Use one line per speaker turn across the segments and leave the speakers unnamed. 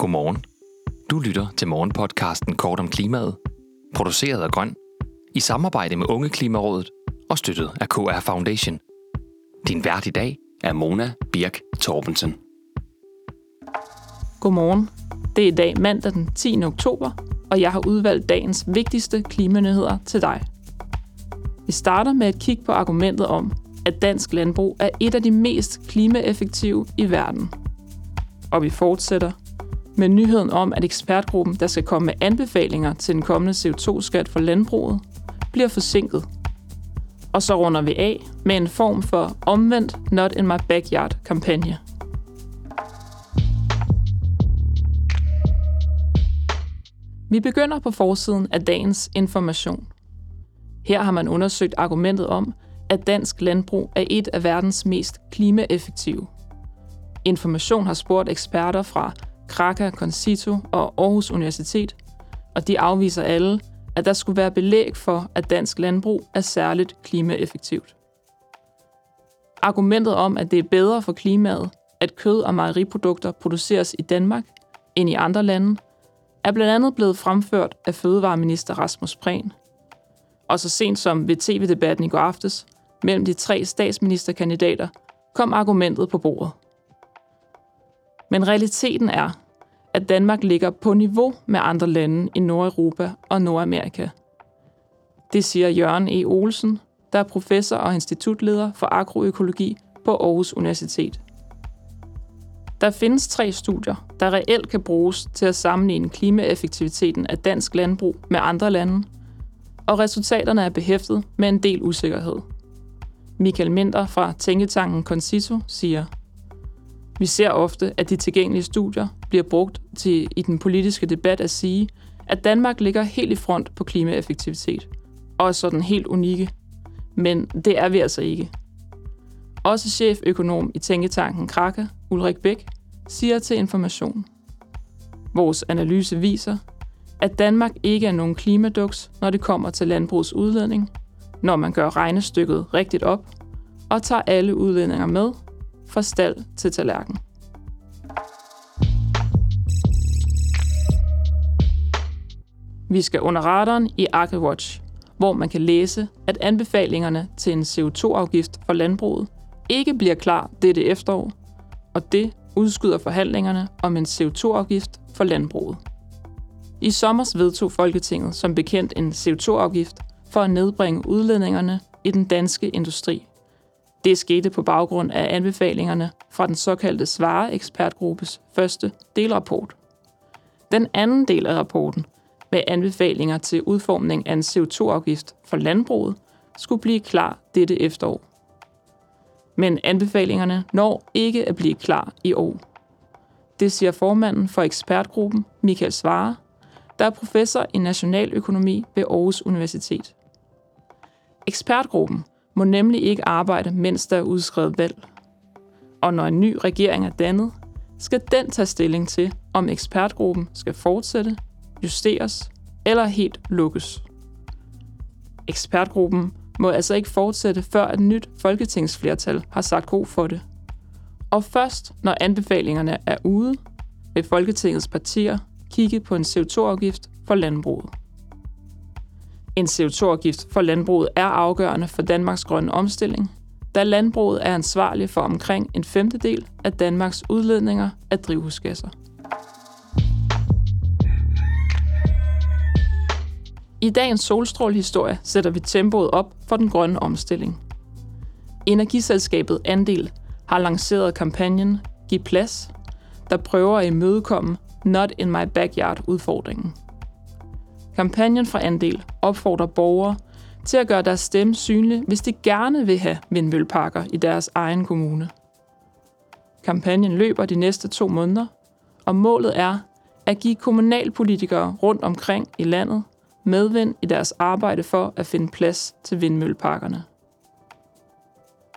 Godmorgen. Du lytter til morgenpodcasten Kort om klimaet, produceret af Grøn, i samarbejde med Unge Klimarådet og støttet af KR Foundation. Din vært i dag er Mona Birk Torbensen.
Godmorgen. Det er i dag mandag den 10. oktober, og jeg har udvalgt dagens vigtigste klimanyheder til dig. Vi starter med at kigge på argumentet om, at dansk landbrug er et af de mest klimaeffektive i verden. Og vi fortsætter med nyheden om, at ekspertgruppen, der skal komme med anbefalinger til den kommende CO2-skat for landbruget, bliver forsinket. Og så runder vi af med en form for omvendt Not in my backyard-kampagne. Vi begynder på forsiden af dagens information. Her har man undersøgt argumentet om, at dansk landbrug er et af verdens mest klimaeffektive. Information har spurgt eksperter fra Kraka, Concito og Aarhus Universitet, og de afviser alle, at der skulle være belæg for, at dansk landbrug er særligt klimaeffektivt. Argumentet om, at det er bedre for klimaet, at kød- og mejeriprodukter produceres i Danmark end i andre lande, er blandt andet blevet fremført af fødevareminister Rasmus Prehn. Og så sent som ved tv-debatten i går aftes mellem de tre statsministerkandidater kom argumentet på bordet. Men realiteten er, at Danmark ligger på niveau med andre lande i Nordeuropa og Nordamerika. Det siger Jørgen E. Olsen, der er professor og institutleder for agroøkologi på Aarhus Universitet. Der findes tre studier, der reelt kan bruges til at sammenligne klimaeffektiviteten af dansk landbrug med andre lande, og resultaterne er behæftet med en del usikkerhed. Michael Minder fra Tænketanken Concito siger, vi ser ofte, at de tilgængelige studier bliver brugt til i den politiske debat at sige, at Danmark ligger helt i front på klimaeffektivitet, og er sådan helt unikke. Men det er vi altså ikke. Også cheføkonom i Tænketanken Krakke, Ulrik Bæk, siger til Information. Vores analyse viser, at Danmark ikke er nogen klimaduks, når det kommer til landbrugets udledning, når man gør regnestykket rigtigt op og tager alle udledninger med, fra stald til tallerken. Vi skal under radaren i AgriWatch, hvor man kan læse, at anbefalingerne til en CO2-afgift for landbruget ikke bliver klar dette efterår, og det udskyder forhandlingerne om en CO2-afgift for landbruget. I sommer vedtog Folketinget som bekendt en CO2-afgift for at nedbringe udledningerne i den danske industri. Det skete på baggrund af anbefalingerne fra den såkaldte Svare-ekspertgruppes første delrapport. Den anden del af rapporten, med anbefalinger til udformning af en CO2-afgift for landbruget, skulle blive klar dette efterår. Men anbefalingerne når ikke at blive klar i år. Det siger formanden for ekspertgruppen, Michael Svare, der er professor i nationaløkonomi ved Aarhus Universitet. Ekspertgruppen må nemlig ikke arbejde, mens der er udskrevet valg. Og når en ny regering er dannet, skal den tage stilling til, om ekspertgruppen skal fortsætte, justeres eller helt lukkes. Ekspertgruppen må altså ikke fortsætte, før et nyt folketingsflertal har sagt god for det. Og først når anbefalingerne er ude, vil Folketingets partier kigge på en CO2-afgift for landbruget. En CO2-afgift for landbruget er afgørende for Danmarks grønne omstilling, da landbruget er ansvarlig for omkring en femtedel af Danmarks udledninger af drivhusgasser. I dagens solstrålehistorie sætter vi tempoet op for den grønne omstilling. Energiselskabet Andel har lanceret kampagnen Giv plads, der prøver at imødekomme Not in my backyard udfordringen. Kampagnen fra Andel opfordrer borgere til at gøre deres stemme synlig, hvis de gerne vil have vindmølleparker i deres egen kommune. Kampagnen løber de næste to måneder, og målet er at give kommunalpolitikere rundt omkring i landet medvind i deres arbejde for at finde plads til vindmølleparkerne.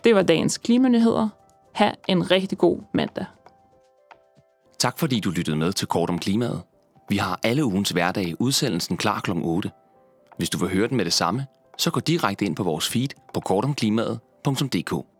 Det var dagens klimanyheder. Ha' en rigtig god mandag.
Tak fordi du lyttede med til Kort om klimaet. Vi har alle ugens hverdag udsendelsen klar kl. 8. Hvis du vil høre den med det samme, så gå direkte ind på vores feed på kortomklimaet.dk.